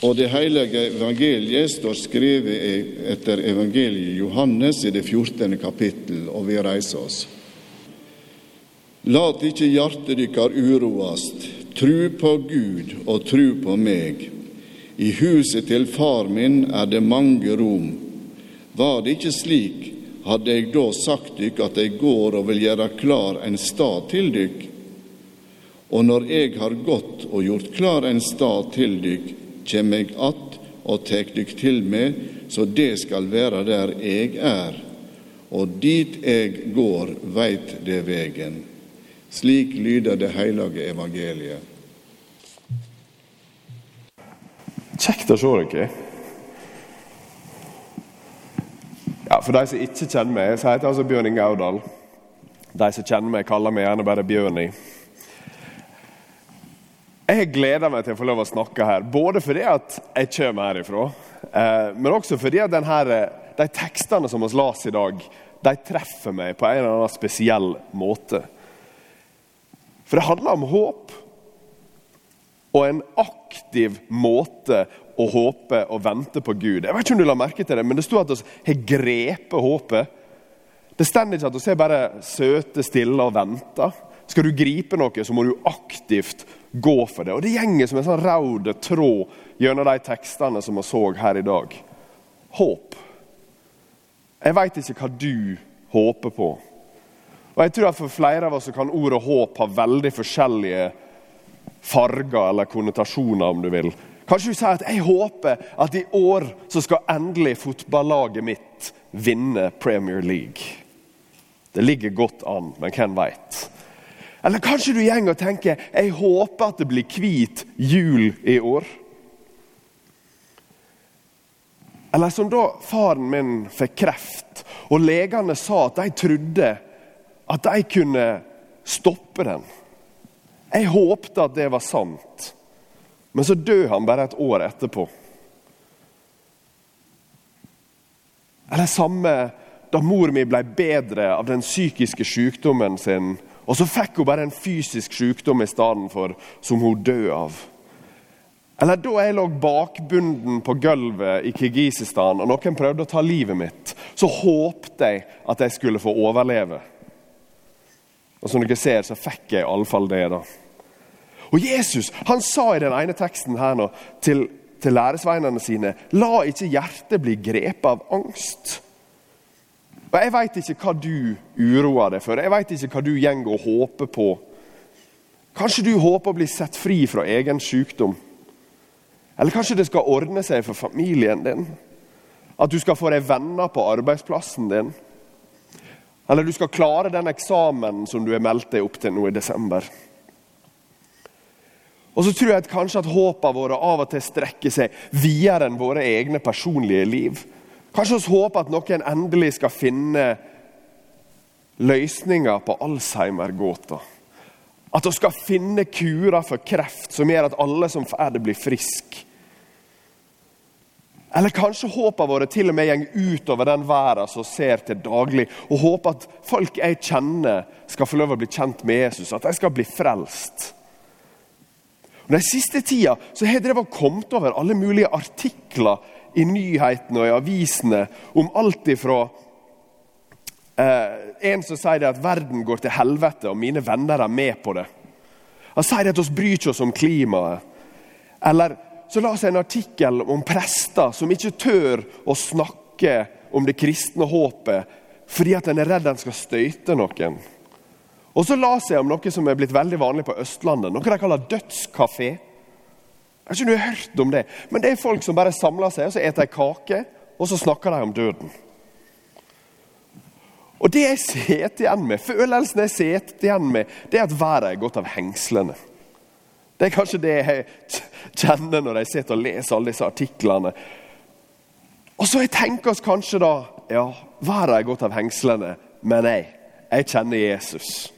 Og det hellige evangeliet står skrevet etter evangeliet Johannes i det 14. kapittel, og vi reiser oss. Lat ikke hjertet dykkar uroast, tru på Gud og tru på meg. I huset til far min er det mange rom. Var det ikke slik, hadde jeg da sagt dykk at jeg går og vil gjøre klar en stad til dykk. Og når jeg har gått og gjort klar en stad til dykk, kjem eg att og tek dykk til meg, så det skal være der jeg er. Og dit jeg går, veit det vegen. Slik lyder det hellige evangeliet. Kjekt å se dere. Ja, For de som ikke kjenner meg, så heter jeg altså Bjørn Inge Aurdal. De som kjenner meg, kaller meg gjerne bare Bjørni. Jeg gleder meg til å få lov å snakke her, både fordi at jeg kommer herifra, eh, men også fordi at denne, de tekstene som vi las i dag, de treffer meg på en eller annen spesiell måte. For det handler om håp og en aktiv måte å håpe og vente på Gud. Jeg vet ikke om du la merke til det, men det sto at vi har grepet håpet. Det står ikke at vi bare søte, stille og venter. Skal du gripe noe, så må du aktivt gå for det. Og Det gjenger som en sånn rød tråd gjennom de tekstene som vi så her i dag. Håp. Jeg veit ikke hva du håper på. Og jeg tror at For flere av oss kan ordet håp ha veldig forskjellige farger eller konnotasjoner, om du vil. Kanskje du sier at jeg håper at i år så skal endelig fotballaget mitt vinne Premier League. Det ligger godt an, men hvem veit? Eller kanskje du går og tenker jeg håper at det blir hvit jul i år. Eller som da faren min fikk kreft, og legene sa at de trodde at de kunne stoppe den. Jeg håpte at det var sant, men så døde han bare et år etterpå. Eller samme da mor mi ble bedre av den psykiske sykdommen sin, og så fikk hun bare en fysisk sykdom i stedet for, som hun døde av. Eller da jeg lå bakbunden på gulvet i Kirgisistan og noen prøvde å ta livet mitt, så håpte jeg at jeg skulle få overleve. Og som dere ser, så fikk jeg iallfall det. da. Og Jesus han sa i den ene teksten her nå til, til læresveinene sine La ikke hjertet bli grepet av angst. Og Jeg veit ikke hva du uroer deg for, jeg veit ikke hva du går og håper på. Kanskje du håper å bli sett fri fra egen sykdom. Eller kanskje det skal ordne seg for familien din. At du skal få deg venner på arbeidsplassen din. Eller du skal klare den eksamen som du har meldt deg opp til nå i desember. Og så tror jeg at kanskje at håpene våre av og til strekker seg videre enn våre egne personlige liv. Kanskje vi håper at noen endelig skal finne løsninger på Alzheimer-gåta. At vi skal finne kurer for kreft som gjør at alle som får det, blir friske. Eller kanskje håpene våre til og med går utover den verden som ser til daglig, og håper at folk jeg kjenner, skal få lov å bli kjent med Jesus, at de skal bli frelst. Og Den siste tida så har jeg kommet over alle mulige artikler i nyhetene og i avisene om alt ifra eh, en som sier at verden går til helvete, og mine venner er med på det. Han sier at vi bryr oss om klimaet. Eller så la oss en artikkel om prester som ikke tør å snakke om det kristne håpet fordi at en er redd en skal støyte noen. Og så la seg om noe som er blitt veldig vanlig på Østlandet, noe de kaller dødskafé. Jeg har ikke du hørt om det, men det er folk som bare samler seg og så eter kake, og så snakker de om døden. Og Det jeg sitter igjen med, følelsen jeg sitter igjen med, det er at været er gått av hengslene. Det er kanskje det jeg kjenner når jeg sitter og leser alle disse artiklene. Og så jeg tenker oss kanskje da Ja, været er gått av hengslene, men jeg, jeg kjenner Jesus.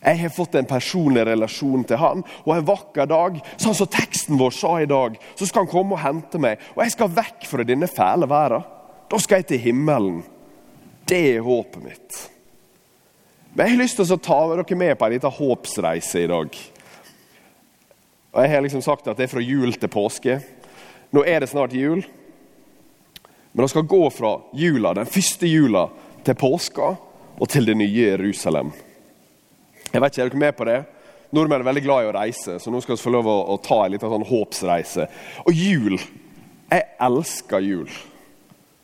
Jeg har fått en personlig relasjon til han, og en vakker dag, sånn som teksten vår sa i dag, så skal han komme og hente meg, og jeg skal vekk fra denne fæle verden. Da skal jeg til himmelen. Det er håpet mitt. Men jeg har lyst til å ta dere med på en liten håpsreise i dag. Og Jeg har liksom sagt at det er fra jul til påske. Nå er det snart jul. Men vi skal gå fra jula, den første jula til påska og til det nye Jerusalem. Jeg vet ikke, Er dere med på det? Nordmenn er veldig glad i å reise, så nå skal vi få lov å, å ta en liten sånn håpsreise. Og jul. Jeg elsker jul.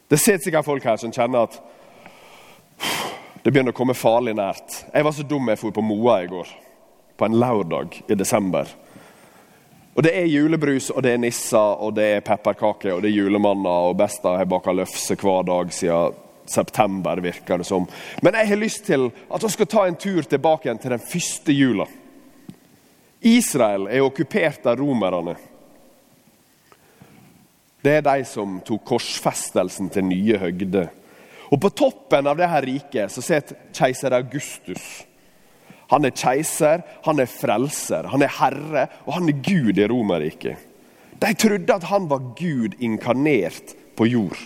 Det sitter sikkert folk her som kjenner at det begynner å komme farlig nært. Jeg var så dum jeg dro på Moa i går. På en lørdag i desember. Og Det er julebrus, og det er nisser, og det er pepperkaker og det er julemanner. og Besta har baka løfse hver dag siden september, virker det som. Men jeg har lyst til at vi skal ta en tur tilbake igjen til den første jula. Israel er okkupert av romerne. Det er de som tok korsfestelsen til nye høgder. Og På toppen av dette riket så sitter keiser Augustus. Han er keiser, han er frelser, han er herre, og han er Gud i Romerriket. De trodde at han var Gud inkarnert på jord.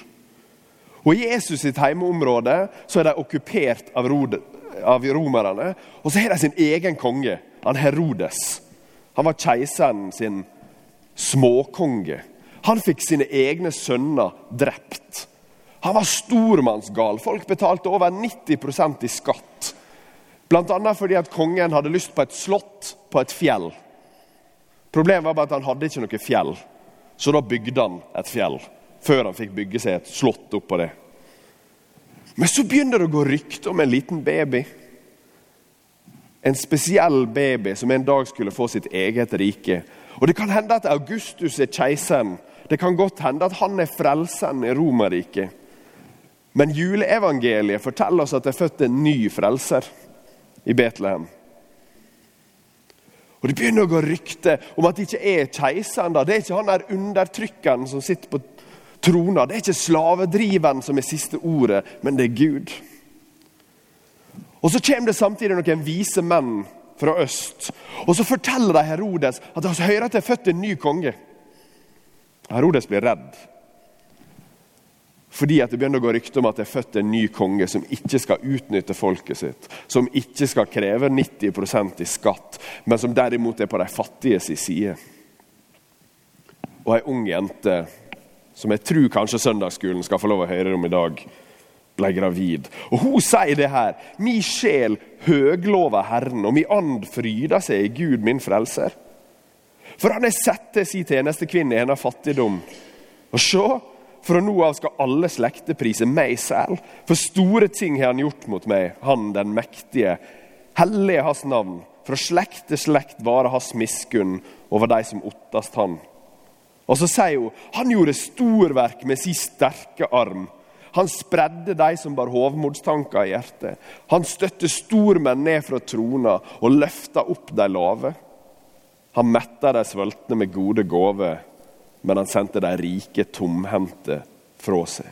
Og I Jesus sitt heimeområde så er de okkupert av, av romerne. Og så har de sin egen konge, han Herodes. Han var keiseren sin småkonge. Han fikk sine egne sønner drept. Han var stormannsgal. Folk betalte over 90% i skatt. Bl.a. fordi at kongen hadde lyst på et slott på et fjell. Problemet var bare at han hadde ikke noe fjell, så da bygde han et fjell. Før han fikk bygge seg et slott oppå det. Men så begynner det å gå rykter om en liten baby. En spesiell baby som en dag skulle få sitt eget rike. Og Det kan hende at Augustus er keiseren. Det kan godt hende at han er frelseren i Romerriket. Men juleevangeliet forteller oss at det er født en ny frelser i Betlehem. Og Det begynner å gå rykter om at det ikke er keiseren. da. Det er ikke han der undertrykkeren som sitter på trona. Det er ikke slavedriveren som er siste ordet, men det er Gud. Og Så kommer det samtidig noen vise menn fra øst. Og Så forteller de Herodes at de hører at det er født en ny konge. Herodes blir redd. Fordi at det begynner å gå rykter om at det er født en ny konge som ikke skal utnytte folket sitt, som ikke skal kreve 90% i skatt, men som derimot er på de fattige sin side. Og ei ung jente, som jeg tror kanskje søndagsskolen skal få lov å høre om i dag, ble gravid. Og Hun sier det her. Mi sjel høglover Herren, og mi and fryder seg i Gud, min frelser. For han har sett til si tjenestekvinne i hennes fattigdom. Og sjå, fra nå av skal alle slekter prise meg selv, for store ting har han gjort mot meg, han den mektige. Hellig er hans navn, fra slekt til slekt varer hans miskunn over de som ottast han. Og så sier hun han gjorde storverk med sin sterke arm. Han spredde de som bar hovmodstanker i hjertet. Han støtte stormenn ned fra trona og løfta opp de lave. Han metta de sultne med gode gaver men han sendte de rike tomhendte fra seg.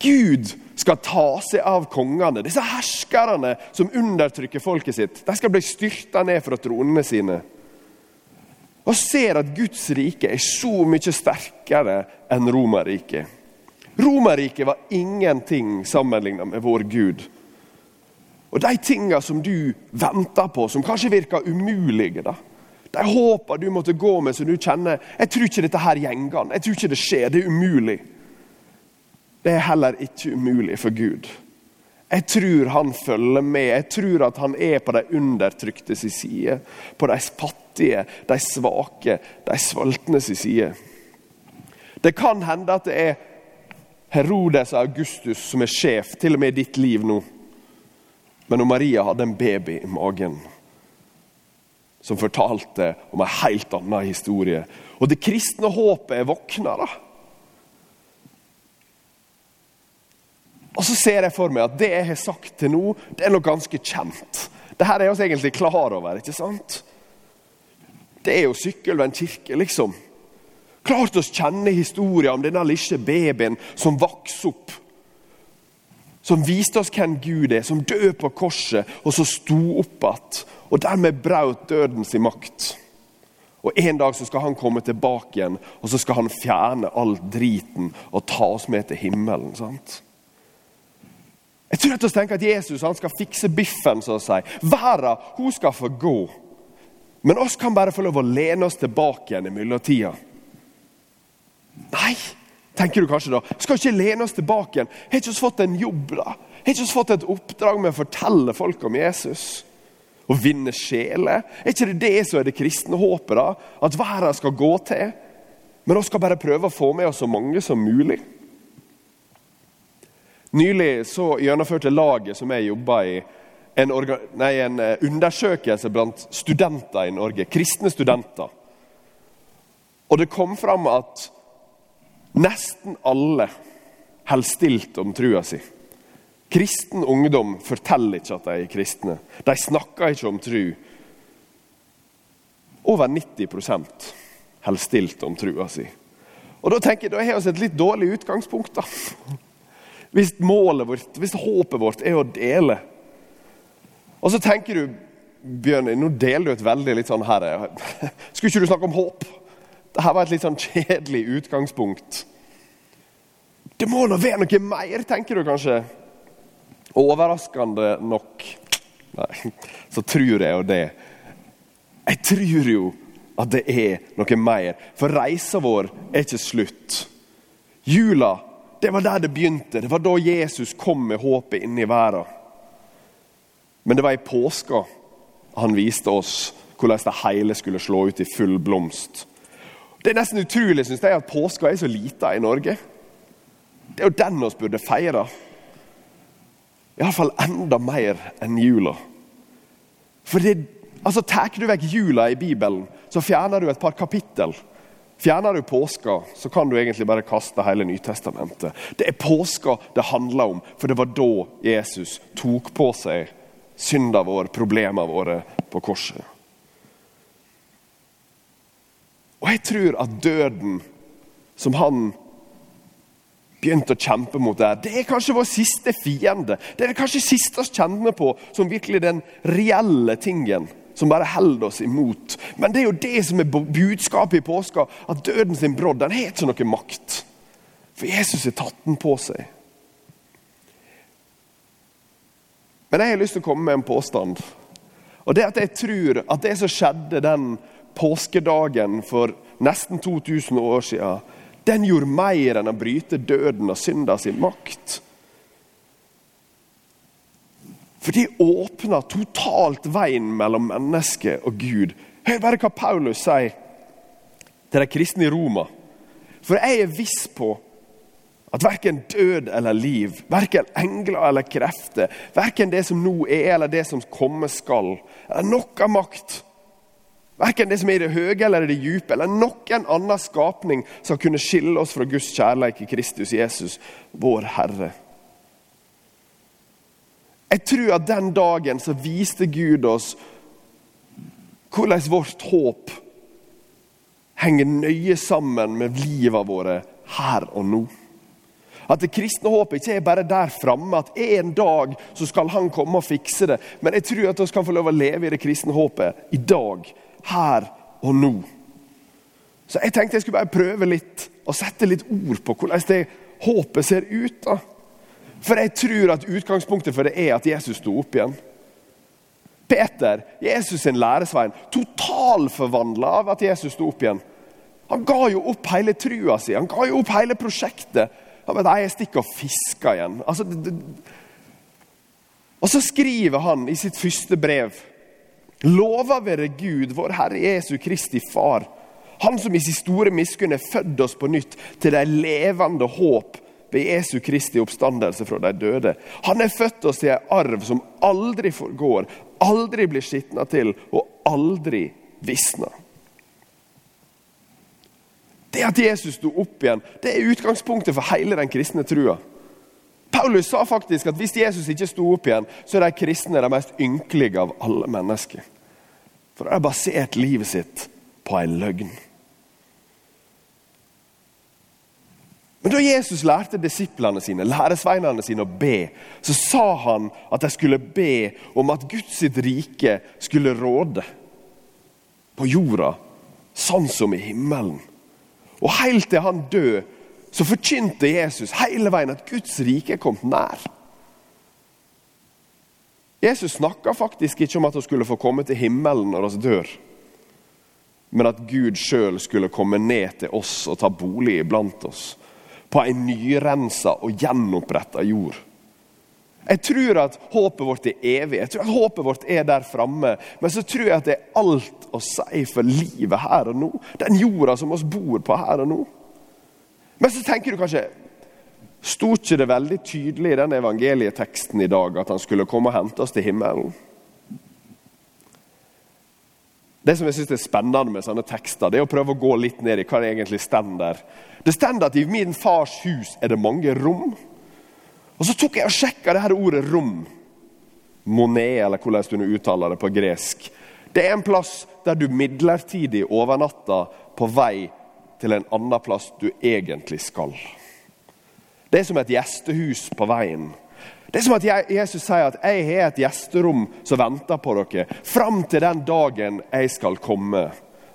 Gud skal ta seg av kongene, disse herskerne som undertrykker folket sitt. De skal bli styrta ned fra tronene sine. Og ser at Guds rike er så mye sterkere enn Romerriket. Romerriket var ingenting sammenlignet med vår Gud. Og de tinga som du venter på, som kanskje virker umulige, da, de håpa du måtte gå med, så du kjenner jeg tror ikke dette her gjenger Jeg tror ikke det skjer. Det er umulig. Det er heller ikke umulig for Gud. Jeg tror han følger med. Jeg tror at han er på de undertrykte sin side. På de fattige, de svake, de sultne sin side. Det kan hende at det er Herodes og Augustus som er sjef, til og med i ditt liv nå. Men når Maria hadde en baby i magen som fortalte om en helt annen historie. Og det kristne håpet er våkna. da. Og så ser jeg for meg at det jeg har sagt til nå, det er noe ganske kjent. Dette er vi egentlig klar over, ikke sant? Det er jo Sykkylven kirke, liksom. Klart oss kjenne historien om denne lille babyen som vokste opp. Som viste oss hvem Gud er, som døde på korset, og så sto opp igjen og dermed brøt døden sin makt. Og En dag så skal han komme tilbake igjen og så skal han fjerne all driten og ta oss med til himmelen. sant? Jeg tror at vi tenker at Jesus han skal fikse biffen, så å si. Verden hun skal få gå. Men oss kan bare få lov å lene oss tilbake igjen i mellomtida. Nei, tenker du kanskje da. Skal ikke lene oss tilbake igjen. Har ikke oss fått en jobb, da? Har ikke oss fått et oppdrag med å fortelle folk om Jesus? Å vinne sjeler? Er ikke det det som er det kristne håpet? da? At verden skal gå til? Men vi skal bare prøve å få med oss så mange som mulig. Nylig så gjennomførte laget som jeg jobba i, en, nei, en, eh, undersøkelse blant studenter i Norge. Kristne studenter. Og det kom fram at nesten alle holder stilt om trua si. Kristen ungdom forteller ikke at de er kristne. De snakker ikke om tru. Over 90 holder stilt om trua si. Og Da tenker jeg, da har vi et litt dårlig utgangspunkt. da. Hvis målet vårt, hvis håpet vårt er å dele. Og så tenker du Bjørn, nå deler du et veldig litt sånn her Skulle ikke du snakke om håp? Dette var et litt sånn kjedelig utgangspunkt. Det må nå være noe mer, tenker du kanskje. Overraskende nok Nei, så tror jeg jo det. Jeg tror jo at det er noe mer. For reisa vår er ikke slutt. Jula, det var der det begynte. Det var da Jesus kom med håpet inn i verden. Men det var i påska han viste oss hvordan det hele skulle slå ut i full blomst. Det er nesten utrolig synes jeg, at påska er så lita i Norge. Det er jo den vi burde feire. Iallfall enda mer enn jula. For det, altså, Tar du vekk jula i Bibelen, så fjerner du et par kapittel. Fjerner du påska, så kan du egentlig bare kaste hele Nytestamentet. Det er påska det handler om, for det var da Jesus tok på seg synda vår, problemene våre, på korset. Og jeg tror at døden, som han begynte å kjempe mot der, Det er kanskje vår siste fiende. Det er kanskje siste vi kjenner på som virkelig den reelle tingen som bare holder oss imot. Men det er jo det som er budskapet i påska, at døden sin brodd den har ikke noe makt. For Jesus har tatt den på seg. Men jeg har lyst til å komme med en påstand. Og det at jeg tror at det som skjedde den påskedagen for nesten 2000 år siden, den gjorde mer enn å bryte døden og synda sin makt. For de åpner totalt veien mellom menneske og Gud. Hør bare hva Paulus sier til de kristne i Roma. For jeg er viss på at verken død eller liv, verken engler eller krefter, verken det som nå er eller det som komme skal, eller noe makt Verken det som er i det høye eller det dype, eller noen annen skapning skal kunne skille oss fra Guds kjærlighet i Kristus Jesus, vår Herre. Jeg tror at den dagen så viste Gud oss hvordan vårt håp henger nøye sammen med livet våre her og nå. At det kristne håpet ikke er bare der framme, at en dag så skal han komme og fikse det. Men jeg tror at vi kan få lov å leve i det kristne håpet i dag her og nå. Så jeg tenkte jeg skulle bare prøve litt og sette litt ord på hvordan det håpet ser ut. da. For jeg tror at utgangspunktet for det er at Jesus sto opp igjen. Peter, Jesus sin læresvein, totalforvandla av at Jesus sto opp igjen. Han ga jo opp hele trua si, han ga jo opp hele prosjektet. Han vet, jeg stikker og fisker igjen. Altså, det, det. Og så skriver han i sitt første brev Lova være Gud, vår Herre Jesu Kristi Far. Han som i sin store miskunn har født oss på nytt til det levende håp ved Jesu Kristi oppstandelse fra de døde. Han har født oss til en arv som aldri forgår, aldri blir skitna til og aldri visner. Det at Jesus sto opp igjen, det er utgangspunktet for hele den kristne trua. Paulus sa faktisk at hvis Jesus ikke sto opp igjen, så er de kristne de mest ynkelige av alle mennesker. For de har basert livet sitt på en løgn. Men da Jesus lærte disiplene sine, læresveinene sine å be, så sa han at de skulle be om at Guds rike skulle råde på jorda, sånn som i himmelen. Og helt til han døde, så forkynte Jesus hele veien at Guds rike er kommet nær. Jesus snakka faktisk ikke om at hun skulle få komme til himmelen når vi dør. men at Gud sjøl skulle komme ned til oss og ta bolig iblant oss. På ei nyrensa og gjenoppretta jord. Jeg tror at håpet vårt er evig, jeg tror at håpet vårt er der framme. Men så tror jeg at det er alt å si for livet her og nå. Den jorda som vi bor på her og nå. Men så tenker du kanskje Sto ikke det veldig tydelig i den evangelieteksten i dag at han skulle komme og hente oss til himmelen? Det som jeg synes er spennende med sånne tekster, det er å prøve å gå litt ned i hva det egentlig står der. Det står at i min fars hus er det mange rom. Og Så tok jeg og sjekka det her ordet 'rom'. Monet, eller hvordan du uttaler det på gresk. Det er en plass der du midlertidig overnatter på vei til en annen plass du egentlig skal. Det er som et gjestehus på veien. Det er som at Jesus sier at 'jeg har et gjesterom som venter på dere' 'fram til den dagen jeg skal komme'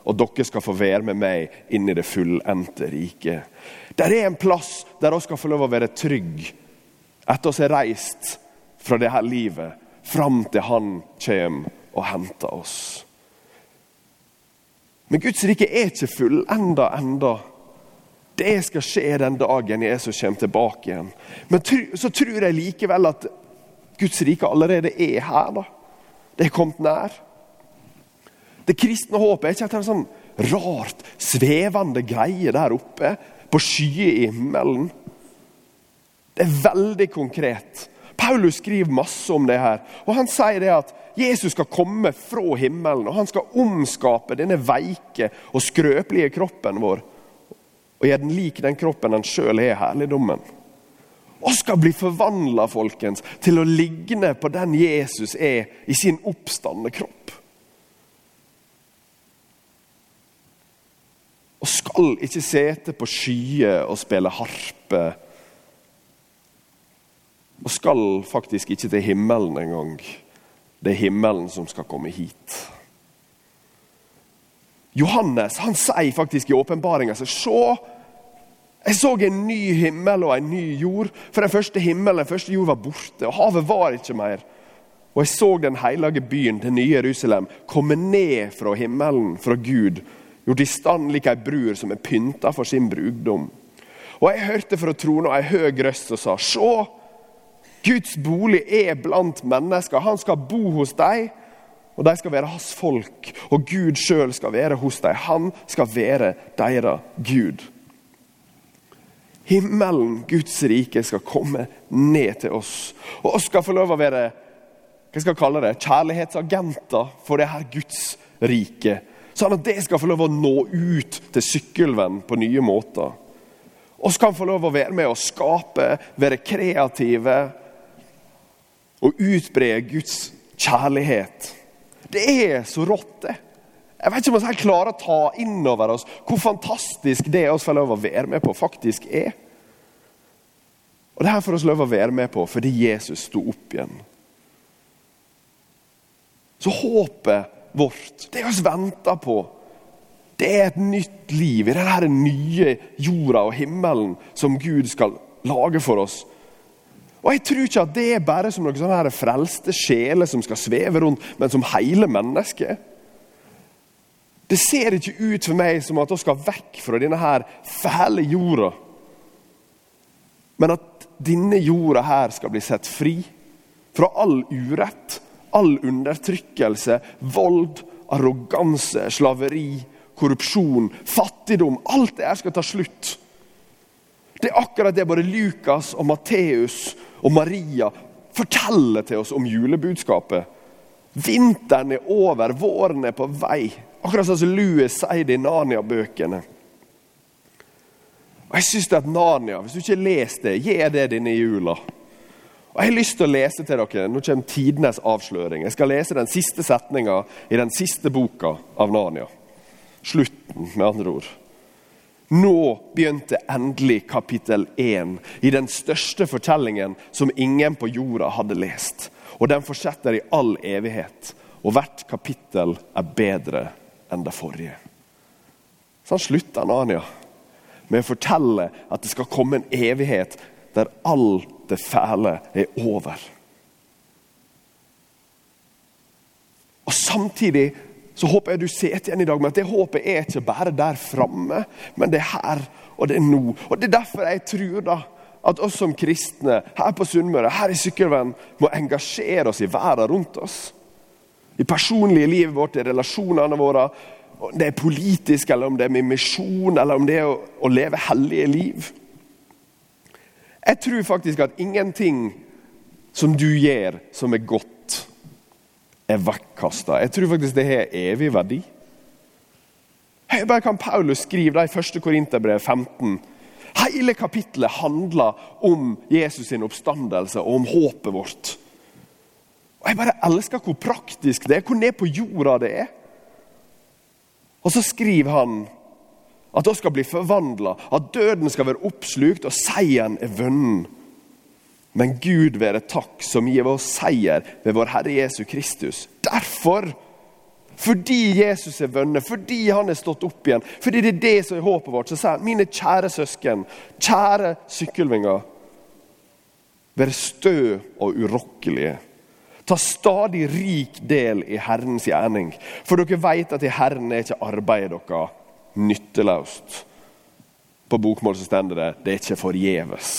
og dere skal få være med meg inn i det fullendte riket. Der er en plass der vi skal få lov å være trygge etter oss er reist fra dette livet fram til Han kommer og henter oss. Men Guds rike er ikke fullenda enda. Det skal skje den dagen Jesus kommer tilbake igjen. Men så tror jeg likevel at Guds rike allerede er her. da. Det er kommet nær. Det kristne håpet er ikke at sånn rart, svevende greie der oppe på skyer i himmelen. Det er veldig konkret. Paulus skriver masse om det her. og Han sier det at Jesus skal komme fra himmelen og han skal omskape denne veike og skrøpelige kroppen vår og gjør den lik den kroppen den sjøl er, herligdommen. Og skal bli forvandla til å ligne på den Jesus er i sin oppstandende kropp. Og skal ikke sete på skyer og spille harpe. Og skal faktisk ikke til himmelen engang. Det er himmelen som skal komme hit. Johannes han sier faktisk i åpenbaringa Se, jeg så en ny himmel og en ny jord. For den første himmelen den første jord var borte, og havet var ikke mer. Og jeg så den hellige byen, det nye Jerusalem, komme ned fra himmelen, fra Gud, gjort i stand lik ei brur som er pynta for sin brudgom. Og jeg hørte fra trona ei høg røst som sa, Se, Guds bolig er blant mennesker. Han skal bo hos dem og de skal være hans folk, og Gud sjøl skal være hos dem. Han skal være deres Gud. Himmelen, Guds rike, skal komme ned til oss. Og oss skal få lov å være hva skal jeg kalle det, kjærlighetsagenter for det her Guds rike. Sånn at det skal få lov å nå ut til sykkelvenn på nye måter. Oss kan få lov å være med å skape, være kreative og utbre Guds kjærlighet. Det er så rått, det. Jeg vet ikke om vi helt klarer å ta inn over oss hvor fantastisk det vi får lov å være med på, faktisk er. Og Det her får vi lov å være med på fordi Jesus sto opp igjen. Så håpet vårt, det vi venter på, det er et nytt liv i denne nye jorda og himmelen som Gud skal lage for oss. Og Jeg tror ikke at det er bare som noen sånne frelste sjeler som skal sveve rundt, men som hele mennesket. Det ser ikke ut for meg som at vi skal vekk fra denne her fæle jorda. Men at denne jorda her skal bli sett fri fra all urett, all undertrykkelse, vold, arroganse, slaveri, korrupsjon, fattigdom. Alt det her skal ta slutt. Det er akkurat det både Lukas og Matteus og Maria forteller til oss om julebudskapet. Vinteren er over, våren er på vei. Akkurat sånn som Louis sier det i Narnia-bøkene. Og Jeg synes at Narnia, Hvis du ikke har lest det, gjør det denne jula. Og Jeg har lyst til å lese til dere, Nå kommer tidenes avsløring. Jeg skal lese den siste setninga i den siste boka av Narnia. Slutten, med andre ord. Nå begynte endelig kapittel 1 i den største fortellingen som ingen på jorda hadde lest. Og den fortsetter i all evighet. Og hvert kapittel er bedre enn det forrige. Sånn slutter Anania med å fortelle at det skal komme en evighet der alt det fæle er over. Og samtidig så håper jeg du sitter igjen i dag med at det håpet er ikke bare der framme, men det er her og det er nå. Og Det er derfor jeg tror da, at oss som kristne her på Sunnmøre, her i Sykkylven, må engasjere oss i verden rundt oss. I personlige livet vårt, i relasjonene våre. Om det er politisk, eller om det er med misjon, eller om det er å, å leve hellige liv. Jeg tror faktisk at ingenting som du gjør som er godt, er vekkasta. Jeg tror faktisk det har evig verdi. Bare kan Paulus skrive i 1. Korinterbrev 15. Hele kapittelet handler om Jesus sin oppstandelse og om håpet vårt. Og Jeg bare elsker hvor praktisk det er, hvor ned på jorda det er. Og så skriver han at vi skal bli forvandla, at døden skal være oppslukt og seieren er vunnet. Men Gud være takk som gir oss seier ved vår Herre Jesu Kristus. Derfor, fordi Jesus er vunnet, fordi han er stått opp igjen, fordi det er det som er håpet vårt, så sier han, mine kjære søsken, kjære sykkelvinger, vær stø og urokkelige. Ta stadig rik del i Herrens gjerning, for dere vet at i Herren er ikke arbeidet deres nytteløst. På bokmål så står det det er ikke forgjeves.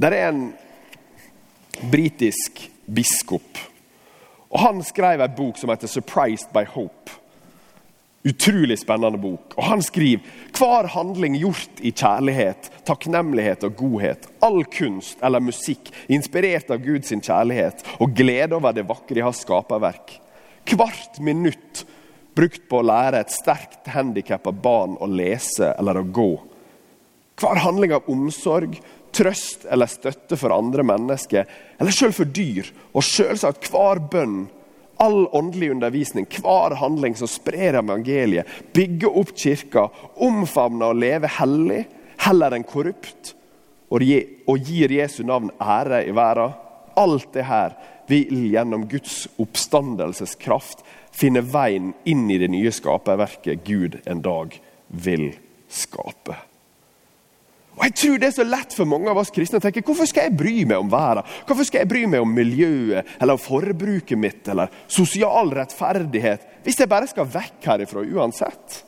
Der er en britisk biskop. og Han skrev en bok som heter 'Surprised by Hope'. Utrolig spennende bok. Og Han skriver hver handling gjort i kjærlighet, takknemlighet og godhet, all kunst eller musikk inspirert av Guds kjærlighet og glede over det vakre i hans skaperverk. Hvert minutt brukt på å lære et sterkt handikappa barn å lese eller å gå. Hver handling av omsorg, trøst eller støtte for andre mennesker, eller selv for dyr. Og selvsagt hver bønn, all åndelig undervisning, hver handling som sprer evangeliet, bygger opp kirka, omfavner og lever hellig heller enn korrupt, og gir Jesu navn ære i verden. Alt det her vil gjennom Guds oppstandelseskraft finne veien inn i det nye skaperverket Gud en dag vil skape. Og Jeg tror det er så lett for mange av oss kristne å tenke hvorfor skal jeg bry meg om verden? Hvorfor skal jeg bry meg om miljøet eller om forbruket mitt eller sosial rettferdighet hvis jeg bare skal vekk herifra uansett?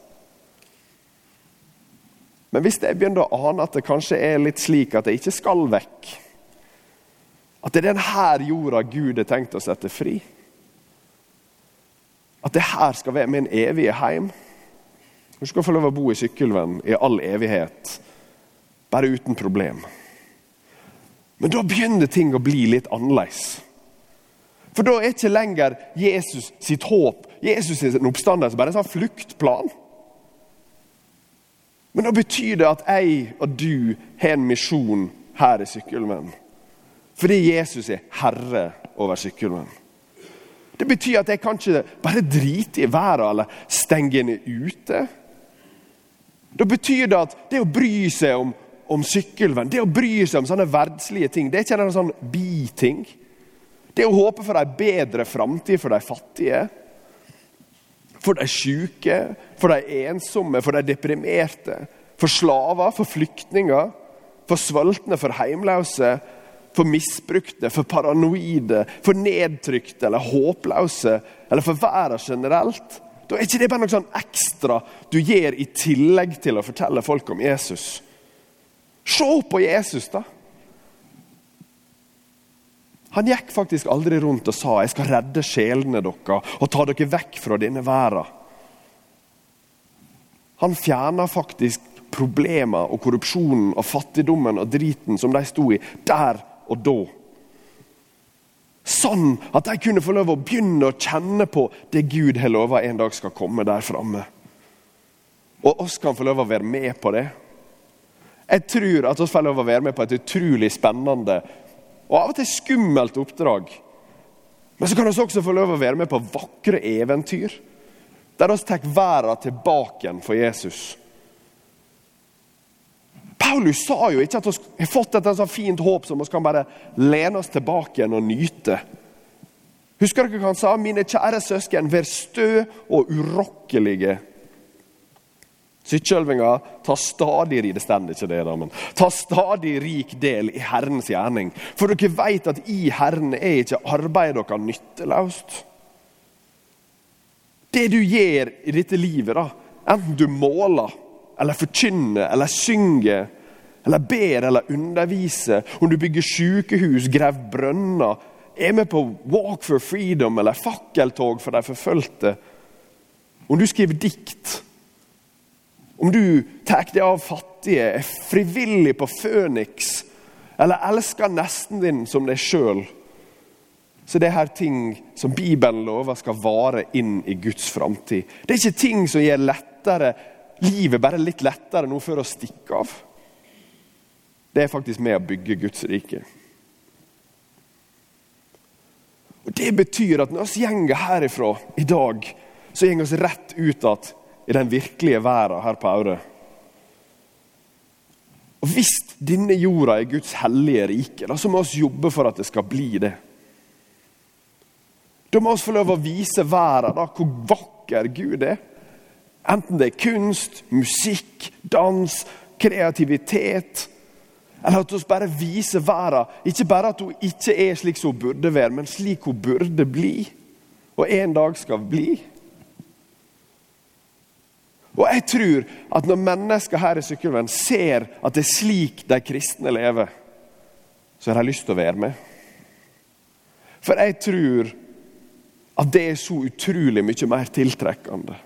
Men hvis jeg begynner å ane at det kanskje er litt slik at jeg ikke skal vekk At det er denne jorda Gud har tenkt å sette fri At det her skal være min evige heim Du skal få lov å bo i sykkelvenn i all evighet bare uten problem. Men da begynner ting å bli litt annerledes. For da er ikke lenger Jesus sitt håp, Jesus sin oppstandelse, bare en sånn fluktplan. Men da betyr det at jeg og du har en misjon her i Sykkylven. Fordi Jesus er herre over Sykkylven. Det betyr at jeg kan ikke bare drite i været eller stenge henne ute. Da betyr det at det å bry seg om om sykkelvenn, det å bry seg om sånne verdslige ting, det er ikke en sånn biting. Det å håpe for ei bedre framtid for de fattige, for de syke, for de ensomme, for de deprimerte, for slaver, for flyktninger, for sultne, for heimløse, for misbrukte, for paranoide, for nedtrykte eller håpløse, eller for verden generelt. Da er ikke det bare noe sånn ekstra du gjør i tillegg til å fortelle folk om Jesus. Se på Jesus, da! Han gikk faktisk aldri rundt og sa 'jeg skal redde sjelene deres og ta dere vekk fra denne verden'. Han fjerna faktisk problemer og korrupsjonen og fattigdommen og driten som de sto i der og da. Sånn at de kunne få lov å begynne å kjenne på det Gud har lova en dag skal komme der framme. Og oss kan få lov å være med på det. Jeg tror at vi får lov å være med på et utrolig spennende og av og til skummelt oppdrag. Men så kan vi også få lov å være med på vakre eventyr, der vi tar verden tilbake igjen for Jesus. Paulus sa jo ikke at vi har fått et sånt fint håp som vi kan bare lene oss tilbake igjen og nyte. Husker dere hva han sa? Mine kjære søsken, vær stø og urokkelige Sykkylvinga tar stadig det stender ikke det da, men tar stadig rik del i Herrens gjerning. For dere vet at i Herren er ikke arbeidet deres nytteløst. Det du gjør i dette livet, da, enten du måler, eller forkynner, eller synger, eller ber eller underviser, om du bygger sykehus, graver brønner, er med på Walk for freedom eller fakkeltog for de forfulgte, om du skriver dikt, om du tar deg av fattige, er frivillig på Føniks, eller elsker nesten din som deg sjøl, så det er her ting som Bibelen lover skal vare inn i Guds framtid. Det er ikke ting som gjør lettere, livet bare litt lettere nå før å stikke av. Det er faktisk med å bygge Guds rike. Og Det betyr at når vi går herifra i dag, så går vi rett ut igjen i den virkelige verden her på Aure. Og Hvis denne jorda er Guds hellige rike, da, så må vi jobbe for at det skal bli det. Da må vi få lov å vise verden da, hvor vakker Gud er. Enten det er kunst, musikk, dans, kreativitet. Eller at vi bare viser verden ikke bare at hun ikke er slik som hun burde være, men slik hun burde bli. Og en dag skal bli. Og jeg tror at når mennesker her i Sykkylven ser at det er slik de kristne lever, så har de lyst til å være med. For jeg tror at det er så utrolig mye mer tiltrekkende.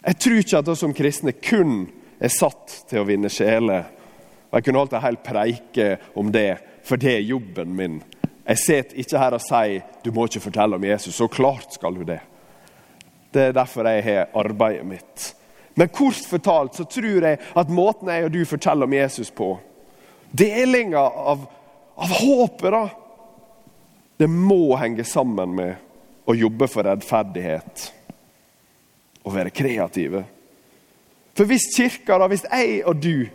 Jeg tror ikke at vi som kristne kun er satt til å vinne sjeler. Jeg kunne holdt en hel preike om det, for det er jobben min. Jeg sitter ikke her og sier du må ikke fortelle om Jesus. Så klart skal du det. Det er derfor jeg har arbeidet mitt. Men kort fortalt så tror jeg at måten jeg og du forteller om Jesus på, delinga av, av håpet, da, det må henge sammen med å jobbe for rettferdighet og være kreative. For hvis kirka, da, hvis jeg og du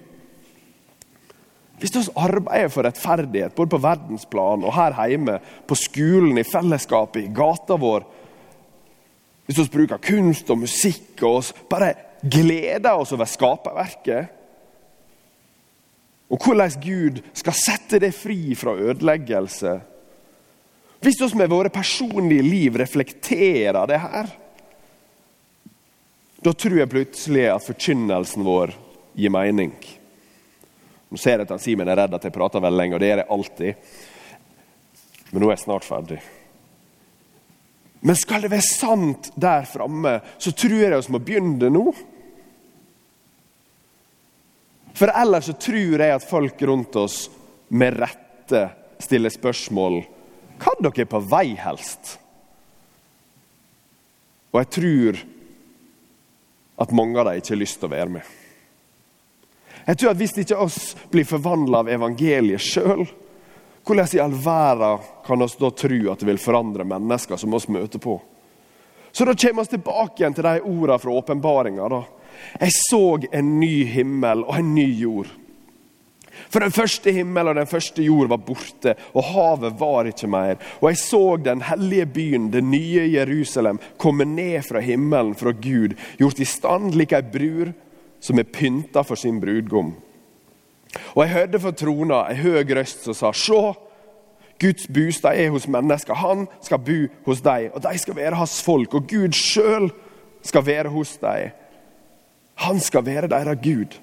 Hvis vi arbeider for rettferdighet både på verdensplan og her hjemme, på skolen, i fellesskapet, i gata vår Hvis vi bruker kunst og musikk og oss bare gleder oss over skaperverket og hvordan Gud skal sette det fri fra ødeleggelse hvis vi med våre personlige liv reflekterer det her, da tror jeg plutselig at forkynnelsen vår gir mening. Nå ser jeg at Simen er redd at jeg prater veldig lenge, og det gjør jeg alltid. Men nå er jeg snart ferdig. Men skal det være sant der framme, så tror jeg vi må begynne nå. For ellers så tror jeg at folk rundt oss med rette stiller spørsmål kan dere på vei helst? Og jeg tror at mange av dem ikke har lyst til å være med. Jeg tror at Hvis ikke oss blir forvandla av evangeliet sjøl, hvordan i all verden kan vi da tro at det vil forandre mennesker som oss møter på? Så da kommer vi tilbake igjen til de ordene fra åpenbaringa. Jeg så en ny himmel og en ny jord. For den første himmel og den første jord var borte, og havet var ikke mer. Og jeg så den hellige byen, det nye Jerusalem, komme ned fra himmelen fra Gud, gjort i stand lik ei brur som er pynta for sin brudgom. Og jeg hørte fra trona ei høg røst som sa, Sjå, Guds bostad er hos mennesker. Han skal bo hos dem, og de skal være hans folk. Og Gud sjøl skal være hos dem. Han skal være deres Gud.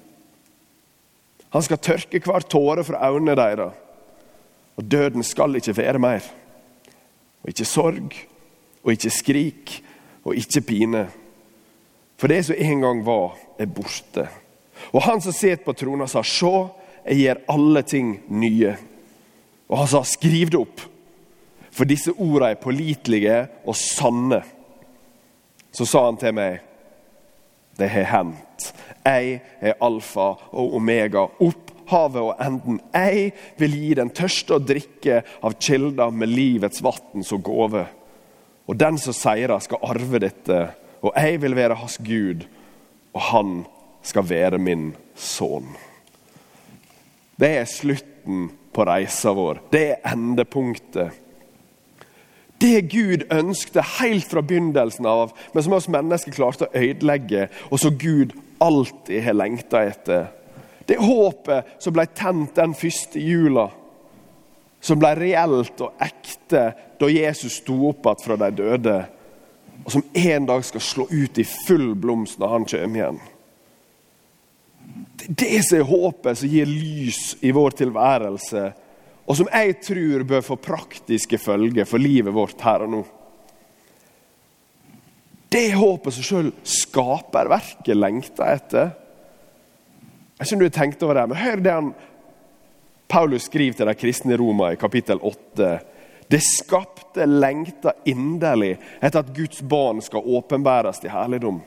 Han skal tørke hver tåre fra øynene deres. Og døden skal ikke være mer. Og ikke sorg, og ikke skrik, og ikke pine. For det som en gang var, er borte. Og han som sitter på trona, sa, Se, jeg gjør alle ting nye. Og han sa, skriv det opp. For disse ordene er pålitelige og sanne. Så sa han til meg, det har hendt. Jeg er alfa og omega, opphavet og enden. Jeg vil gi den tørste å drikke av kilder med livets vann som gave. Og den som seirer, skal arve dette, og jeg vil være hans Gud, og han skal være min sønn. Det er slutten på reisa vår. Det er endepunktet. Det Gud ønskte helt fra begynnelsen av, men som oss mennesker klarte å ødelegge, og som Gud alltid har lengta etter. Det håpet som ble tent den første jula, som ble reelt og ekte da Jesus sto opp igjen fra de døde. og som en dag skal slå ut i full blomst når han kommer igjen. Det som er håpet som gir lys i vår tilværelse, og som jeg tror bør få praktiske følger for livet vårt her og nå. Det håpet som sjøl skaperverket lengter etter. Jeg vet du har tenkt over det, men hør det han Paulus skriver til de kristne i Roma i kapittel 8. Det skapte lengter inderlig etter at Guds barn skal åpenbæres til herligdom.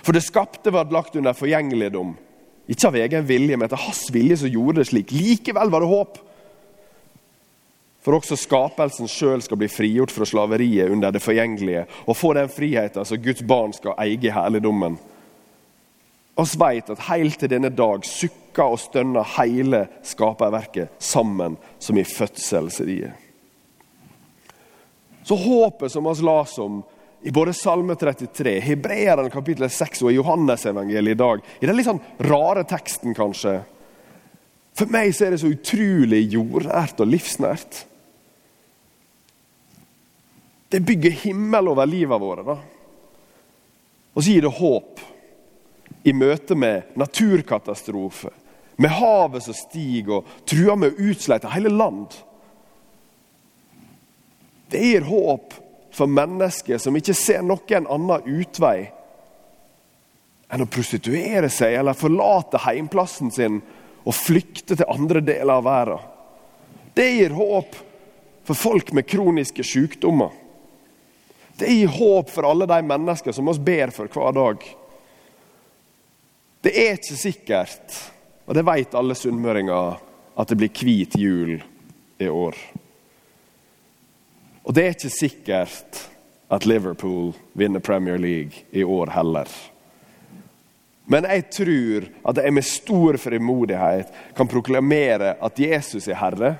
For det skapte var lagt under forgjengeligdom, ikke av egen vilje, men etter hans vilje som gjorde det slik. Likevel var det håp. For også skapelsen sjøl skal bli frigjort fra slaveriet under det forgjengelige og få den friheten som Guds barn skal eie i herligdommen. Vi vet at helt til denne dag sukker og stønner hele skaperverket sammen som i fødselsriet. Så håpet som vi las om i både Salme 33, Hebreeren kapittel 6 og i Johannesevangeliet i dag, i den litt sånn rare teksten kanskje For meg så er det så utrolig jordnært og livsnært. Det bygger himmel over livet våre. da. Og så gir det håp i møte med naturkatastrofer, med havet som stiger og truer med å utslette hele land. Det gir håp for mennesker som ikke ser noen annen utvei enn å prostituere seg eller forlate heimplassen sin og flykte til andre deler av verden. Det gir håp for folk med kroniske sykdommer. Det gir håp for alle de mennesker som vi ber for hver dag. Det er ikke sikkert, og det vet alle sunnmøringer, at det blir hvit jul i år. Og det er ikke sikkert at Liverpool vinner Premier League i år heller. Men jeg tror at jeg med stor frimodighet kan proklamere at Jesus er Herre.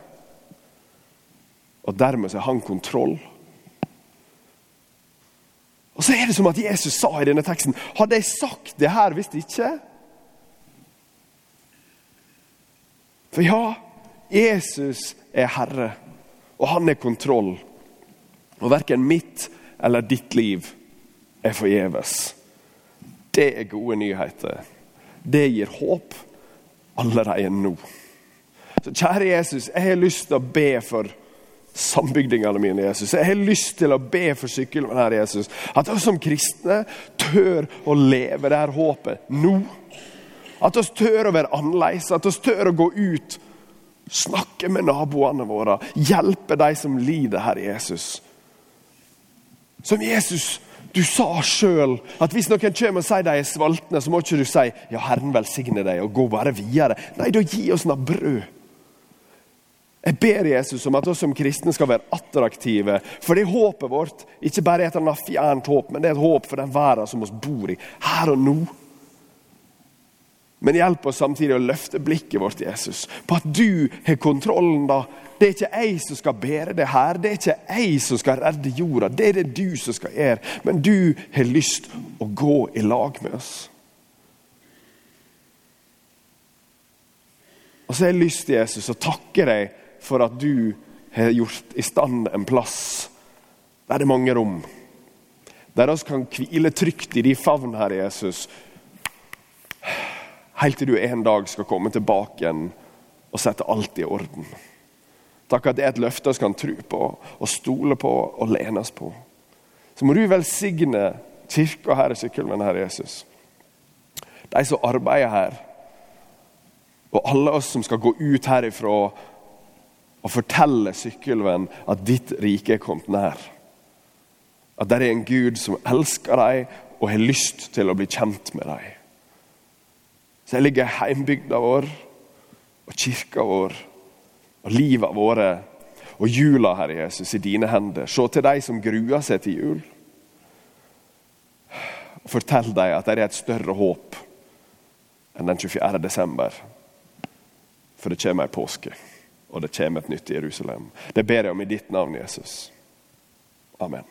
Og dermed har han kontroll. Og så er det som at Jesus sa i denne teksten Hadde jeg sagt det her hvis det ikke? For ja, Jesus er Herre, og han er kontroll. Og verken mitt eller ditt liv er forgjeves. Det er gode nyheter. Det gir håp allerede nå. Så kjære Jesus, jeg har lyst til å be for sambygdingene mine, Jesus. Jeg har lyst til å be for sykkelen her, Jesus. At vi som kristne tør å leve det her håpet nå. At vi tør å være annerledes, at vi tør å gå ut, snakke med naboene våre, hjelpe de som lider, Herre Jesus. Som Jesus, du sa sjøl at hvis noen kommer og sier de er sultne, så må ikke du si ja, Herren velsigne deg og gå bare videre. Nei, da gi oss noe brød. Jeg ber Jesus om at vi som kristne skal være attraktive. For det er håpet vårt ikke bare et eller annet fjernt håp, men det er et håp for den verden som vi bor i, her og nå. Men hjelp oss samtidig å løfte blikket vårt, Jesus, på at du har kontrollen. da. Det er ikke jeg som skal bære det her, det er ikke jeg som skal redde jorda. Det er det du som skal gjøre. Men du har lyst å gå i lag med oss. Og så har jeg lyst, til Jesus, å takke deg for at du har gjort i stand en plass der det er mange rom. Der vi kan hvile trygt i de favn, Herre Jesus. Helt til du en dag skal komme tilbake igjen og sette alt i orden. Takk at det er et løfte vi kan tro på og stole på og lenes på. Så må du velsigne kirka her i Sykkylven, Herre Jesus. De som arbeider her, og alle oss som skal gå ut herifra og fortelle Sykkylven at ditt rike er kommet nær. At det er en Gud som elsker deg og har lyst til å bli kjent med deg. Så jeg ligger heimbygda vår og kirka vår og livet våre og jula, Herre Jesus, i dine hender. Se til de som gruer seg til jul. Og fortell dem at det er et større håp enn den 24. desember. For det kommer ei påske og det kommer et nytt Jerusalem. Det ber jeg om i ditt navn, Jesus. Amen.